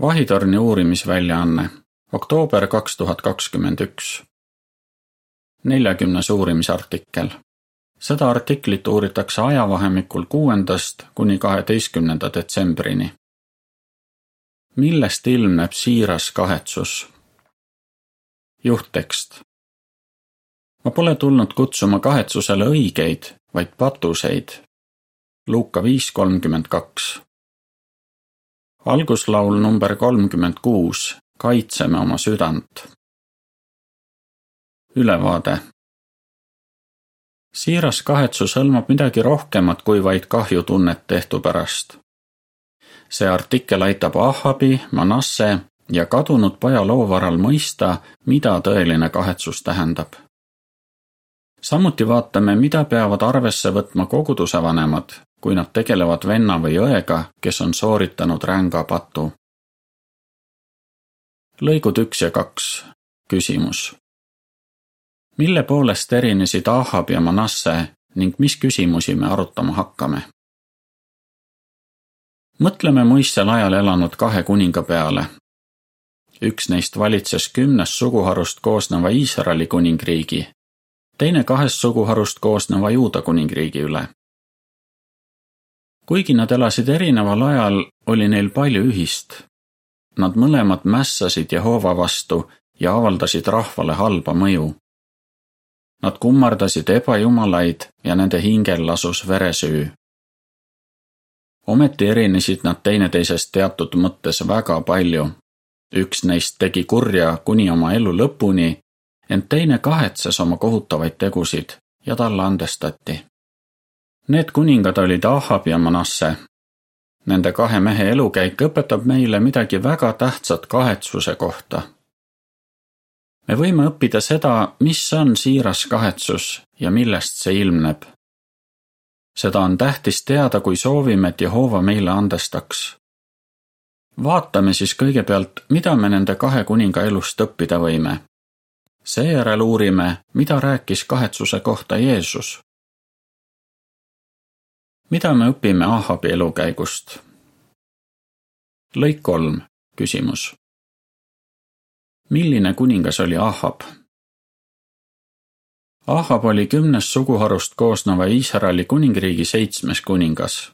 vahitorni uurimisväljaanne, oktoober kaks tuhat kakskümmend üks. neljakümnes uurimisartikkel. seda artiklit uuritakse ajavahemikul kuuendast kuni kaheteistkümnenda detsembrini. millest ilmneb siiras kahetsus? juhttekst. ma pole tulnud kutsuma kahetsusele õigeid, vaid patuseid. Luuka viis kolmkümmend kaks alguslaul number kolmkümmend kuus, Kaitseme oma südant. ülevaade. siiras kahetsus hõlmab midagi rohkemat kui vaid kahjutunnet tehtu pärast. see artikkel aitab Ahabi, Manasse ja kadunud poja loovaral mõista, mida tõeline kahetsus tähendab. samuti vaatame, mida peavad arvesse võtma koguduse vanemad kui nad tegelevad venna või õega, kes on sooritanud ränga patu. lõigud üks ja kaks, küsimus. mille poolest erinesid Ahab ja Manasse ning mis küsimusi me arutama hakkame? mõtleme muistsel ajal elanud kahe kuninga peale. üks neist valitses kümnest suguharust koosneva Iisraeli kuningriigi, teine kahest suguharust koosneva Juuda kuningriigi üle kuigi nad elasid erineval ajal, oli neil palju ühist. Nad mõlemad mässasid Jehova vastu ja avaldasid rahvale halba mõju. Nad kummardasid ebajumalaid ja nende hingel lasus veresüü. ometi erinesid nad teineteisest teatud mõttes väga palju. üks neist tegi kurja kuni oma elu lõpuni, ent teine kahetses oma kohutavaid tegusid ja talle andestati Need kuningad olid Ahab ja Manasse. Nende kahe mehe elukäik õpetab meile midagi väga tähtsat kahetsuse kohta. me võime õppida seda, mis on siiras kahetsus ja millest see ilmneb. seda on tähtis teada, kui soovime, et Jehova meile andestaks. vaatame siis kõigepealt, mida me nende kahe kuninga elust õppida võime. seejärel uurime, mida rääkis kahetsuse kohta Jeesus mida me õpime Ahabi elukäigust? lõik kolm, küsimus. milline kuningas oli Ahab? Ahab oli kümnest suguharust koosneva Iisraeli kuningriigi seitsmes kuningas.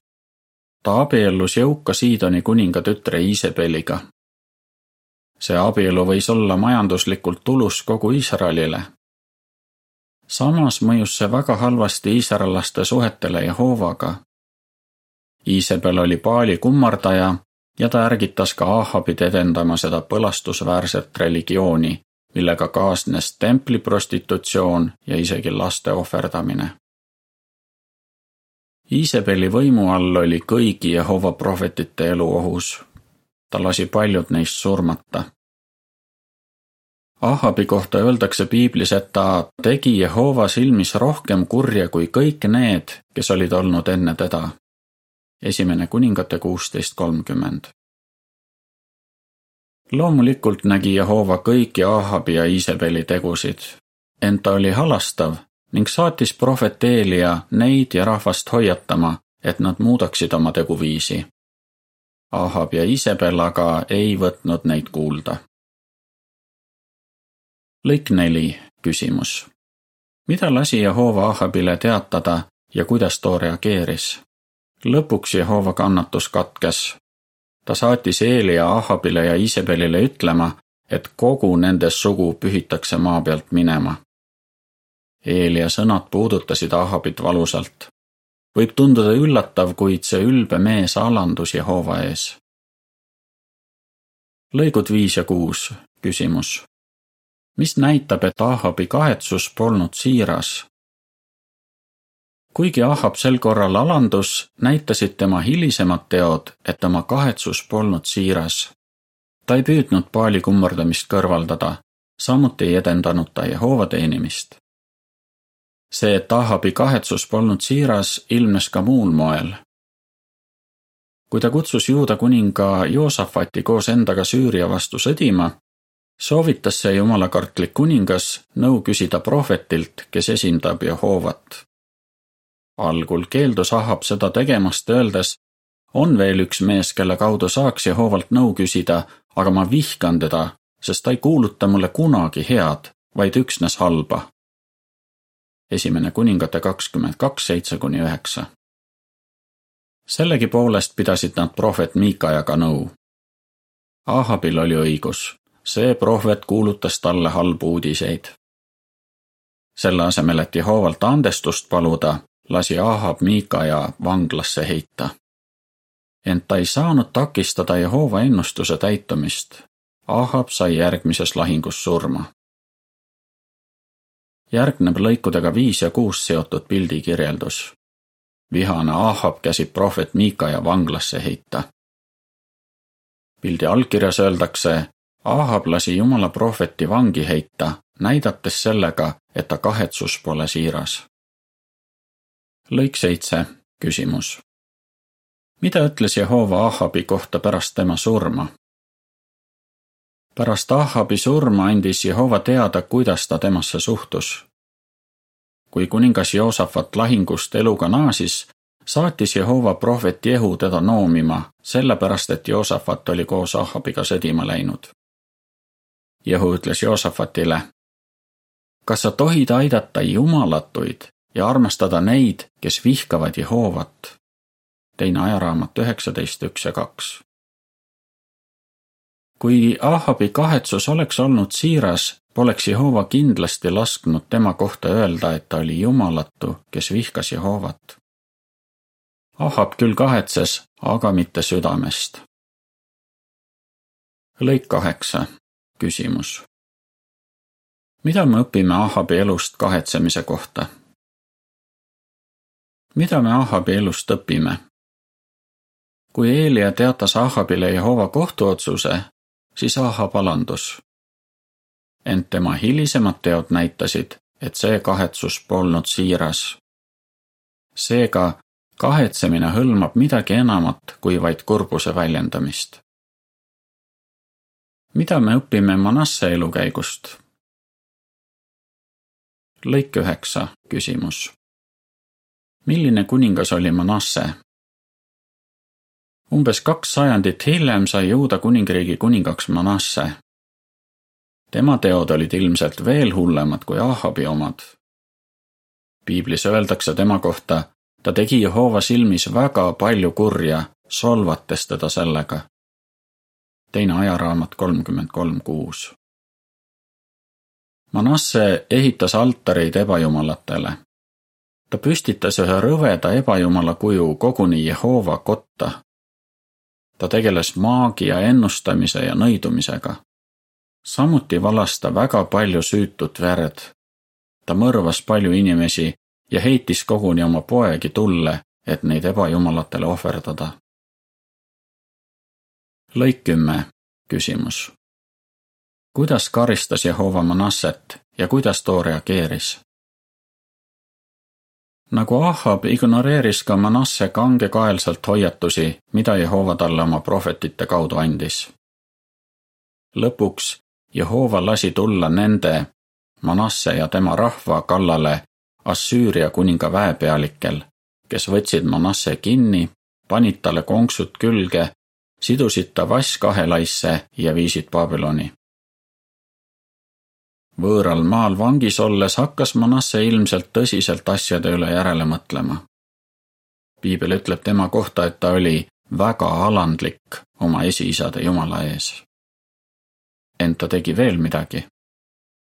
ta abiellus jõuka Siidoni kuninga tütre Iisabeliga. see abielu võis olla majanduslikult tulus kogu Iisraelile, samas mõjus see väga halvasti iisraellaste suhetele Jehovaga. Iisabel oli Paali kummardaja ja ta ärgitas ka Ahabit edendama seda põlastusväärset religiooni, millega kaasnes templiprostitutsioon ja isegi laste ohverdamine. Iisabeli võimu all oli kõigi Jehova prohvetite elu ohus. ta lasi paljud neist surmata Ahabi kohta öeldakse piiblis, et ta tegi Jehova silmis rohkem kurja kui kõik need, kes olid olnud enne teda. esimene kuningate kuusteist kolmkümmend. loomulikult nägi Jehova kõiki Ahabi ja Iisabeli tegusid, ent ta oli halastav ning saatis prohvet Eelia neid ja rahvast hoiatama, et nad muudaksid oma teguviisi. Ahab ja Iisabel aga ei võtnud neid kuulda lõik neli, küsimus. mida lasi Jehova Ahabile teatada ja kuidas too reageeris? lõpuks Jehova kannatus katkes. ta saatis Eelia Ahabile ja Iisabelile ütlema, et kogu nende sugu pühitakse maa pealt minema. Eelia sõnad puudutasid Ahabit valusalt. võib tunduda üllatav, kuid see ülbe mees alandus Jehova ees. lõigud viis ja kuus, küsimus mis näitab, et Ahabi kahetsus polnud siiras. kuigi Ahab sel korral alandus, näitasid tema hilisemad teod, et tema kahetsus polnud siiras. ta ei püüdnud paali kummardamist kõrvaldada, samuti ei edendanud ta Jehova teenimist. see, et Ahabi kahetsus polnud siiras, ilmnes ka muul moel kui ta kutsus juuda kuninga Joosafati koos endaga Süüria vastu sõdima, soovitas see jumalakartlik kuningas nõu küsida prohvetilt, kes esindab Jehovat. algul keeldus Ahab seda tegemast, öeldes, on veel üks mees, kelle kaudu saaks Jehovalt nõu küsida, aga ma vihkan teda, sest ta ei kuuluta mulle kunagi head, vaid üksnes halba. esimene kuningate kakskümmend kaks, seitse kuni üheksa. sellegipoolest pidasid nad prohvet Miikajaga nõu. Ahabil oli õigus, see prohvet kuulutas talle halbu uudiseid. selle asemel, et Jehovalt andestust paluda, lasi Ahab Miikaja vanglasse heita. ent ta ei saanud takistada Jehova ennustuse täitumist. Ahab sai järgmises lahingus surma. järgneb lõikudega viis ja kuus seotud pildikirjeldus. vihane Ahab käsib prohvet Miikaja vanglasse heita. pildi allkirjas öeldakse, Ahab lasi Jumala prohveti vangi heita, näidates sellega, et ta kahetsus pole siiras lõik seitse, küsimus. mida ütles Jehova Ahabi kohta pärast tema surma? pärast Ahabi surma andis Jehova teada, kuidas ta temasse suhtus. kui kuningas Joosafat lahingust eluga naasis, saatis Jehova prohvet Jehu teda noomima, sellepärast et Joosafat oli koos Ahabiga sõdima läinud. Jehu ütles Joosafatile, kas sa tohid aidata jumalatuid ja armastada neid, kes vihkavad Jehovat. teine ajaraamat üheksateist, üks ja kaks. kui Ahabi kahetsus oleks olnud siiras, poleks Jehova kindlasti lasknud tema kohta öelda, et ta oli jumalatu, kes vihkas Jehovat. Ahab küll kahetses, aga mitte südamest. lõik kaheksa, küsimus. mida me õpime Ahabi elust kahetsemise kohta? mida me Ahabi elust õpime? kui Eelia teatas Ahabile Jehova kohtuotsuse, siis Ahab alandus. ent tema hilisemad teod näitasid, et see kahetsus polnud siiras. seega kahetsemine hõlmab midagi enamat kui vaid kurbuse väljendamist. Mida me õpime Manasse elukäigust? lõik üheksa, küsimus milline kuningas oli Manasse? umbes kaks sajandit hiljem sai Juuda kuningriigi kuningaks Manasse. tema teod olid ilmselt veel hullemad kui Ahabi omad. piiblis öeldakse tema kohta, ta tegi Jehova silmis väga palju kurja, solvates teda sellega. Teine ajaraamat kolmkümmend kolm kuus. Manasse ehitas altareid ebajumalatele ta püstitas ühe rõveda ebajumala kuju koguni Jehova kotta. ta tegeles maagia ennustamise ja nõidumisega. samuti valas ta väga palju süütut verd. ta mõrvas palju inimesi ja heitis koguni oma poegi tulle, et neid ebajumalatele ohverdada. Lõik kümme, küsimus. kuidas karistas Jehova Manasset ja kuidas too reageeris? nagu Ahab ignoreeris ka Manasse kangekaelselt hoiatusi, mida Jehova talle oma prohvetite kaudu andis. lõpuks Jehova lasi tulla nende, Manasse ja tema rahva kallale Assüüria kuninga väepealikel, kes võtsid Manasse kinni, panid talle konksud külge, sidusid ta vasskahelaisse ja viisid Babyloni võõral maal vangis olles hakkas Manasse ilmselt tõsiselt asjade üle järele mõtlema. piibel ütleb tema kohta, et ta oli väga alandlik oma esiisade jumala ees. ent ta tegi veel midagi.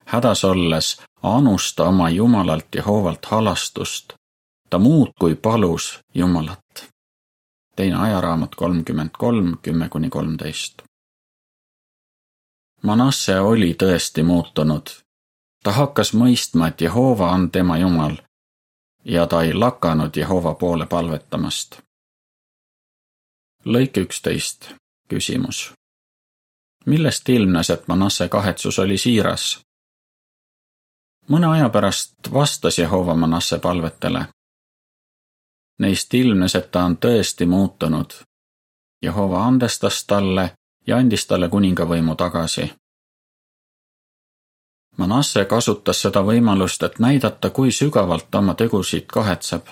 hädas olles anus ta oma jumalalt Jehovalt halastust. ta muudkui palus Jumalat. Teine ajaraamat kolmkümmend kolm, kümme kuni kolmteist Manasse oli tõesti muutunud. ta hakkas mõistma, et Jehova on tema jumal ja ta ei lakanud Jehova poole palvetamast. lõik üksteist, küsimus. millest ilmnes, et Manasse kahetsus oli siiras? mõne aja pärast vastas Jehova Manasse palvetele. Neist ilmnes, et ta on tõesti muutunud. Jehova andestas talle ja andis talle kuningavõimu tagasi. Manasse kasutas seda võimalust, et näidata, kui sügavalt ta oma tegusid kahetseb.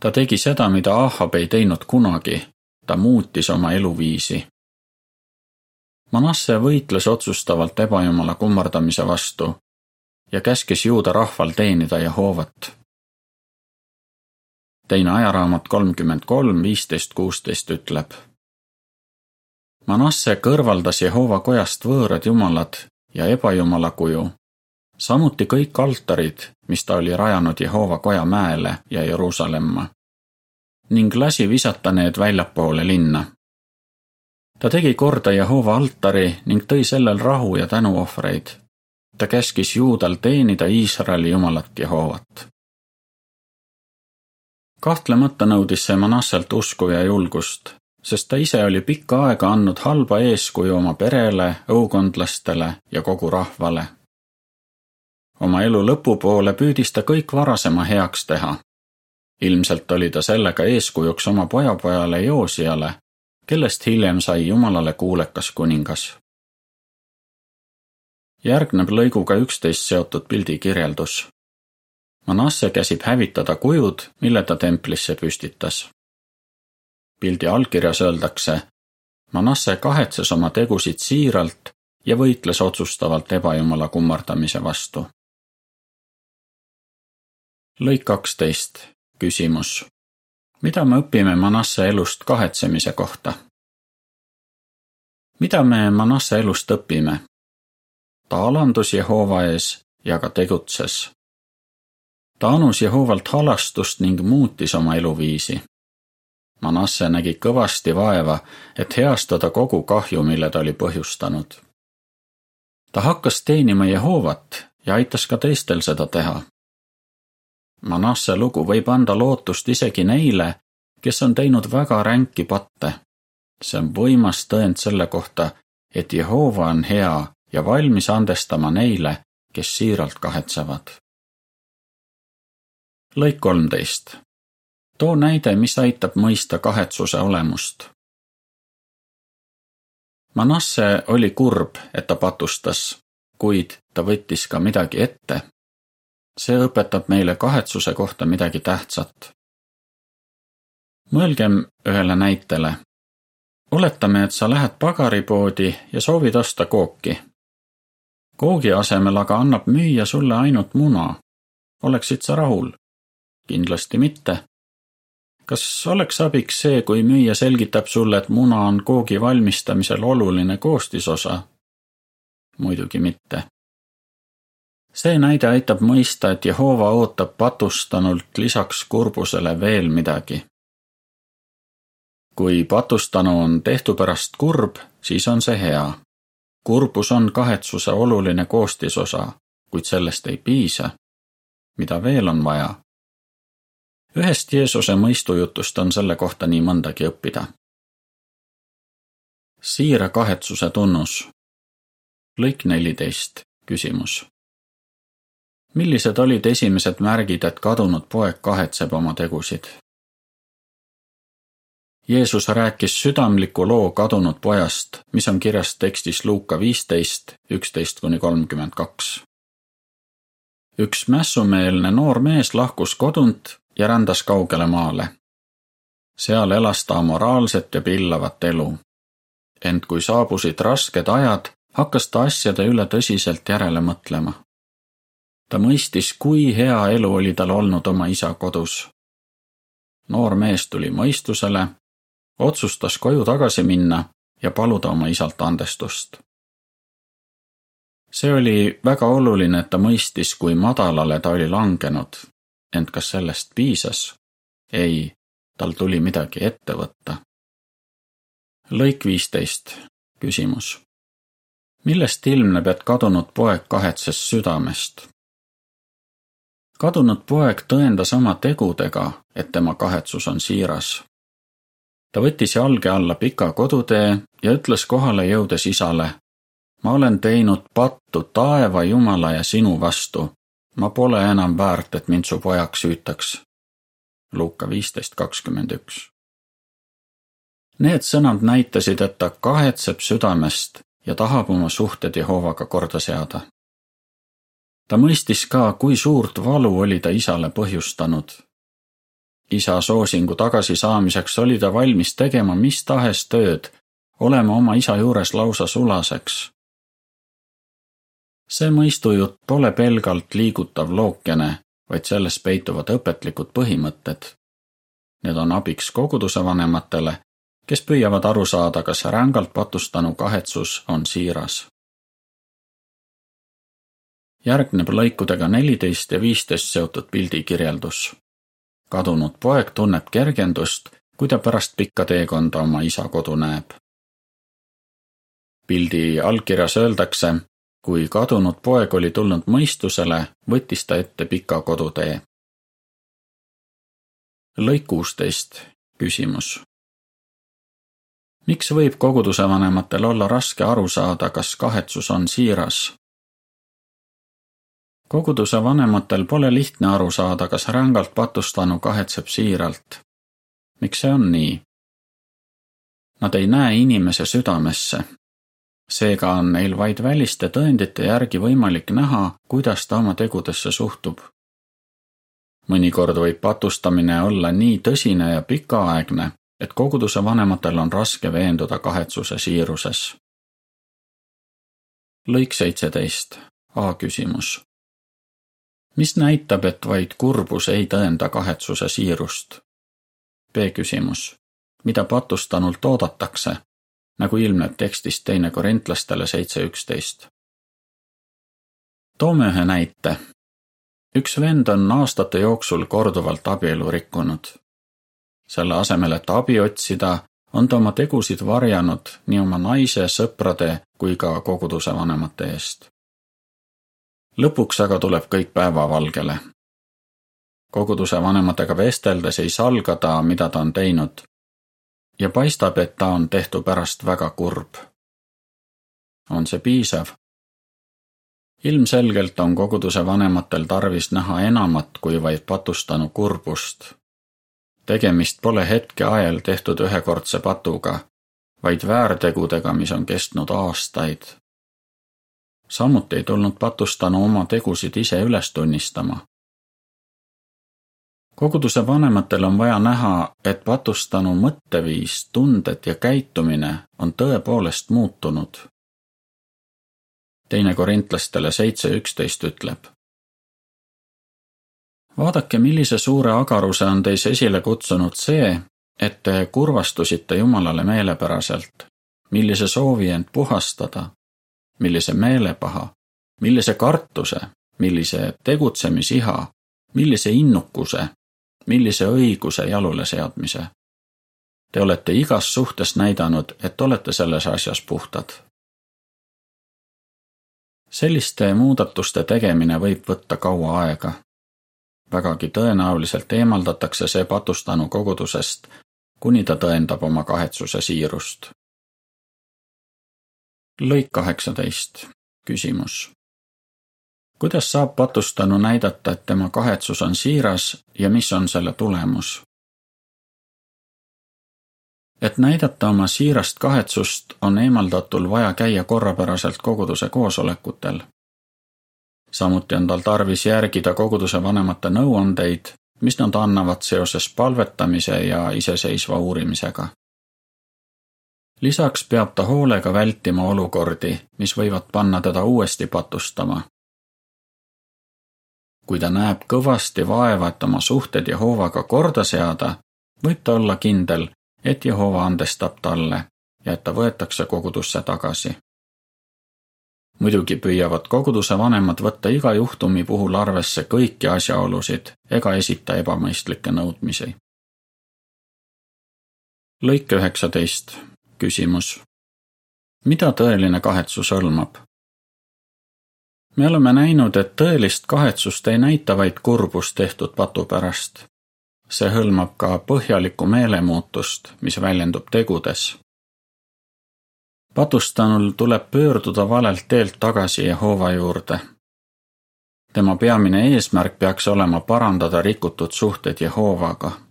ta tegi seda, mida Ahab ei teinud kunagi, ta muutis oma eluviisi. Manasse võitles otsustavalt ebajumala kummardamise vastu ja käskis juuda rahval teenida Jehovat. Teine ajaraamat kolmkümmend kolm, viisteist, kuusteist ütleb. Manasse kõrvaldas Jehova kojast võõrad jumalad ja ebajumala kuju, samuti kõik altarid, mis ta oli rajanud Jehova koja mäele ja Jeruusalemma ning lasi visata need väljapoole linna. ta tegi korda Jehova altari ning tõi sellel rahu ja tänuohvreid. ta käskis juudal teenida Iisraeli jumalat Jehovat. Kahtlemata nõudis see Manasselt usku ja julgust, sest ta ise oli pikka aega andnud halba eeskuju oma perele, õukondlastele ja kogu rahvale. oma elu lõpupoole püüdis ta kõik varasema heaks teha ilmselt oli ta sellega eeskujuks oma pojapojale Joosiale, kellest hiljem sai Jumalale kuulekas kuningas. järgneb lõiguga üksteist seotud pildi kirjeldus. Manasse käsib hävitada kujud, mille ta templisse püstitas. pildi allkirjas öeldakse, Manasse kahetses oma tegusid siiralt ja võitles otsustavalt ebajumala kummardamise vastu. lõik kaksteist küsimus. mida me õpime Manasse elust kahetsemise kohta? mida me Manasse elust õpime? ta alandus Jehova ees ja ka tegutses. Ta anus Jehovalt halastust ning muutis oma eluviisi. Manasse nägi kõvasti vaeva, et heastada kogu kahju, mille ta oli põhjustanud. ta hakkas teenima Jehovat ja aitas ka teistel seda teha Manasse lugu võib anda lootust isegi neile, kes on teinud väga ränki patte. see on võimas tõend selle kohta, et Jehova on hea ja valmis andestama neile, kes siiralt kahetsevad. Lõik kolmteist. too näide, mis aitab mõista kahetsuse olemust. Manasse oli kurb, et ta patustas, kuid ta võttis ka midagi ette see õpetab meile kahetsuse kohta midagi tähtsat. mõelgem ühele näitele. oletame, et sa lähed pagaripoodi ja soovid osta kooki. koogi asemel aga annab müüja sulle ainult muna. oleksid sa rahul? Kindlasti mitte. kas oleks abiks see, kui müüja selgitab sulle, et muna on koogi valmistamisel oluline koostisosa? muidugi mitte see näide aitab mõista, et Jehova ootab patustanult lisaks kurbusele veel midagi. kui patustanu on tehtu pärast kurb, siis on see hea. kurbus on kahetsuse oluline koostisosa, kuid sellest ei piisa. mida veel on vaja? Ühest Jeesuse mõistujutust on selle kohta nii mõndagi õppida. siira kahetsuse tunnus. lõik neliteist, küsimus millised olid esimesed märgid, et kadunud poeg kahetseb oma tegusid? Jeesus rääkis südamliku loo kadunud pojast, mis on kirjas tekstis Luuka viisteist, üksteist kuni kolmkümmend kaks. üks mässumeelne noor mees lahkus kodunt ja rändas kaugele maale. seal elas ta amoraalset ja pillavat elu. ent kui saabusid rasked ajad, hakkas ta asjade üle tõsiselt järele mõtlema ta mõistis, kui hea elu oli tal olnud oma isa kodus. noor mees tuli mõistusele, otsustas koju tagasi minna ja paluda oma isalt andestust. see oli väga oluline, et ta mõistis, kui madalale ta oli langenud, ent kas sellest piisas? ei, tal tuli midagi ette võtta. lõik viisteist, küsimus. millest ilmneb, et kadunud poeg kahetses südamest? kadunud poeg tõendas oma tegudega, et tema kahetsus on siiras. ta võttis jalge alla pika kodutee ja ütles kohale jõudes isale. ma olen teinud pattu taeva, Jumala ja sinu vastu. Ma pole enam väärt, et mind su pojaks hüütaks. Luuka viisteist kakskümmend üks. Need sõnad näitasid, et ta kahetseb südamest ja tahab oma suhted Jehovaga korda seada ta mõistis ka, kui suurt valu oli ta isale põhjustanud. isa soosingu tagasisaamiseks oli ta valmis tegema mis tahes tööd, olema oma isa juures lausa sulaseks. See mõistujutt pole pelgalt liigutav lookene, vaid selles peituvad õpetlikud põhimõtted. Need on abiks koguduse vanematele, kes püüavad aru saada, kas rängalt patustanu kahetsus on siiras järgneb lõikudega neliteist ja viisteist seotud pildikirjeldus. kadunud poeg tunneb kergendust, kui ta pärast pikka teekonda oma isa kodu näeb. pildi allkirjas öeldakse, kui kadunud poeg oli tulnud mõistusele, võttis ta ette pika kodutee. lõik kuusteist, küsimus. miks võib koguduse vanematel olla raske aru saada, kas kahetsus on siiras koguduse vanematel pole lihtne aru saada, kas rängalt patustanu kahetseb siiralt. miks see on nii? Nad ei näe inimese südamesse. Seega on neil vaid väliste tõendite järgi võimalik näha, kuidas ta oma tegudesse suhtub. mõnikord võib patustamine olla nii tõsine ja pikaaegne, et koguduse vanematel on raske veenduda kahetsuse siiruses. lõik seitseteist, A küsimus mis näitab, et vaid kurbus ei tõenda kahetsuse siirust? B küsimus. mida patustanult oodatakse, nagu ilmneb tekstist teine korintlastele seitse üksteist? toome ühe näite. üks vend on aastate jooksul korduvalt abielu rikkunud. selle asemel, et abi otsida, on ta oma tegusid varjanud nii oma naise, sõprade kui ka koguduse vanemate eest lõpuks aga tuleb kõik päevavalgele. koguduse vanematega vesteldes ei salga ta, mida ta on teinud. Ja paistab, et ta on tehtu pärast väga kurb. on see piisav? ilmselgelt on koguduse vanematel tarvis näha enamat kui vaid patustanu kurbust. tegemist pole hetkeajal tehtud ühekordse patuga, vaid väärtegudega, mis on kestnud aastaid samuti ei tulnud patustanu oma tegusid ise üles tunnistama. Koguduse vanematel on vaja näha, et patustanu mõtteviis, tunded ja käitumine on tõepoolest muutunud. teine korintlastele seitse üksteist ütleb. vaadake, millise suure agaruse on teis esile kutsunud see, et te kurvastusite Jumalale meelepäraselt, millise soovi end puhastada? Millise meelepaha, millise kartuse, millise tegutsemisiha, millise innukuse, millise õiguse jalule seadmise. Te olete igas suhtes näidanud, et olete selles asjas puhtad. selliste muudatuste tegemine võib võtta kaua aega. vägagi tõenäoliselt eemaldatakse see patustanu kogudusest, kuni ta tõendab oma kahetsuse siirust lõik kaheksateist, küsimus. Kuidas saab patustanu näidata, et tema kahetsus on siiras ja mis on selle tulemus? et näidata oma siirast kahetsust, on eemaldatul vaja käia korrapäraselt koguduse koosolekutel. samuti on tal tarvis järgida koguduse vanemate nõuandeid, mis nad annavad seoses palvetamise ja iseseisva uurimisega lisaks peab ta hoolega vältima olukordi, mis võivad panna teda uuesti patustama. Kui ta näeb kõvasti vaeva, et oma suhted Jehovaga korda seada, võib ta olla kindel, et Jehova andestab talle ja et ta võetakse kogudusse tagasi. muidugi püüavad koguduse vanemad võtta iga juhtumi puhul arvesse kõiki asjaolusid ega esita ebamõistlikke nõudmisi. lõik üheksateist küsimus. mida tõeline kahetsus hõlmab? Me oleme näinud, et tõelist kahetsust ei näita vaid kurbust tehtud patu pärast. see hõlmab ka põhjalikku meelemuutust, mis väljendub tegudes. patustanul tuleb pöörduda valelt teelt tagasi Jehova juurde. tema peamine eesmärk peaks olema parandada rikutud suhted Jehovaga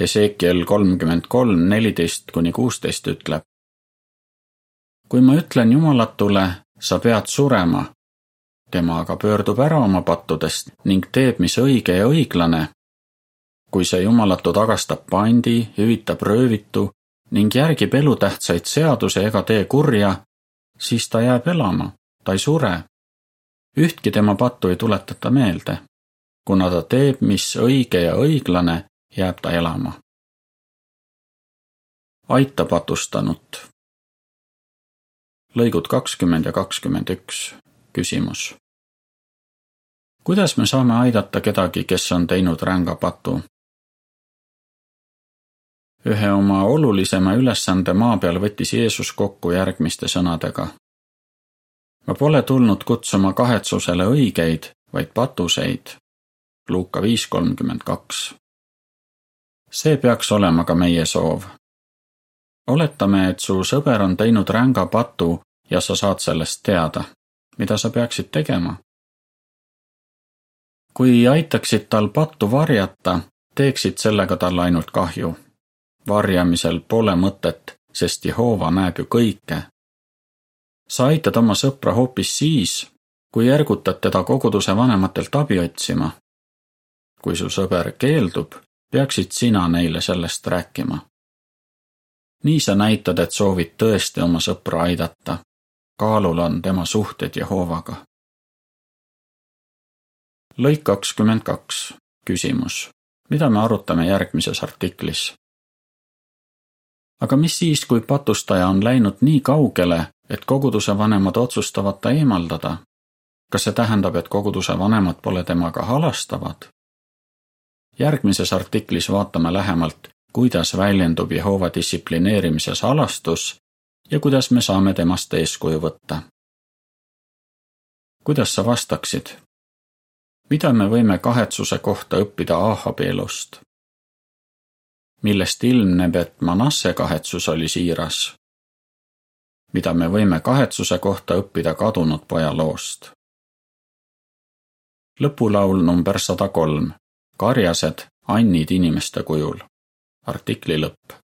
Hesekiel kolmkümmend kolm, neliteist kuni kuusteist ütleb. kui ma ütlen Jumalatule, sa pead surema, tema aga pöördub ära oma pattudest ning teeb, mis õige ja õiglane, kui see jumalatu tagastab pandi, hüvitab röövitu ning järgib elutähtsaid seadusi ega tee kurja, siis ta jääb elama, ta ei sure. ühtki tema pattu ei tuletata meelde. kuna ta teeb, mis õige ja õiglane, jääb ta elama. aita patustanut. Lõigud kakskümmend ja kakskümmend üks. küsimus. kuidas me saame aidata kedagi, kes on teinud ränga patu? ühe oma olulisema ülesande maa peal võttis Jeesus kokku järgmiste sõnadega. ma pole tulnud kutsuma kahetsusele õigeid, vaid patuseid. Luuka viis kolmkümmend kaks. see peaks olema ka meie soov. Oletame, et su sõber on teinud ränga patu ja sa saad sellest teada. mida sa peaksid tegema? kui aitaksid tal pattu varjata, teeksid sellega talle ainult kahju varjamisel pole mõtet, sest Jehova näeb ju kõike. sa aitad oma sõpra hoopis siis, kui ergutad teda koguduse vanematelt abi otsima. kui su sõber keeldub, peaksid sina neile sellest rääkima. Nii sa näitad, et soovid tõesti oma sõpra aidata. kaalul on tema suhted Jehovaga. lõik kakskümmend kaks, küsimus, mida me arutame järgmises artiklis? aga mis siis, kui patustaja on läinud nii kaugele, et koguduse vanemad otsustavad ta eemaldada? kas see tähendab, et koguduse vanemad pole temaga halastavad? järgmises artiklis vaatame lähemalt, kuidas väljendub Jehova distsiplineerimises halastus ja kuidas me saame temast eeskuju võtta. kuidas sa vastaksid? mida me võime kahetsuse kohta õppida Ahabi elust? millest ilmneb, et Manasse kahetsus oli siiras, mida me võime kahetsuse kohta õppida kadunud poja loost. lõpulaul number sada kolm, karjased, annid inimeste kujul. Artikli lõpp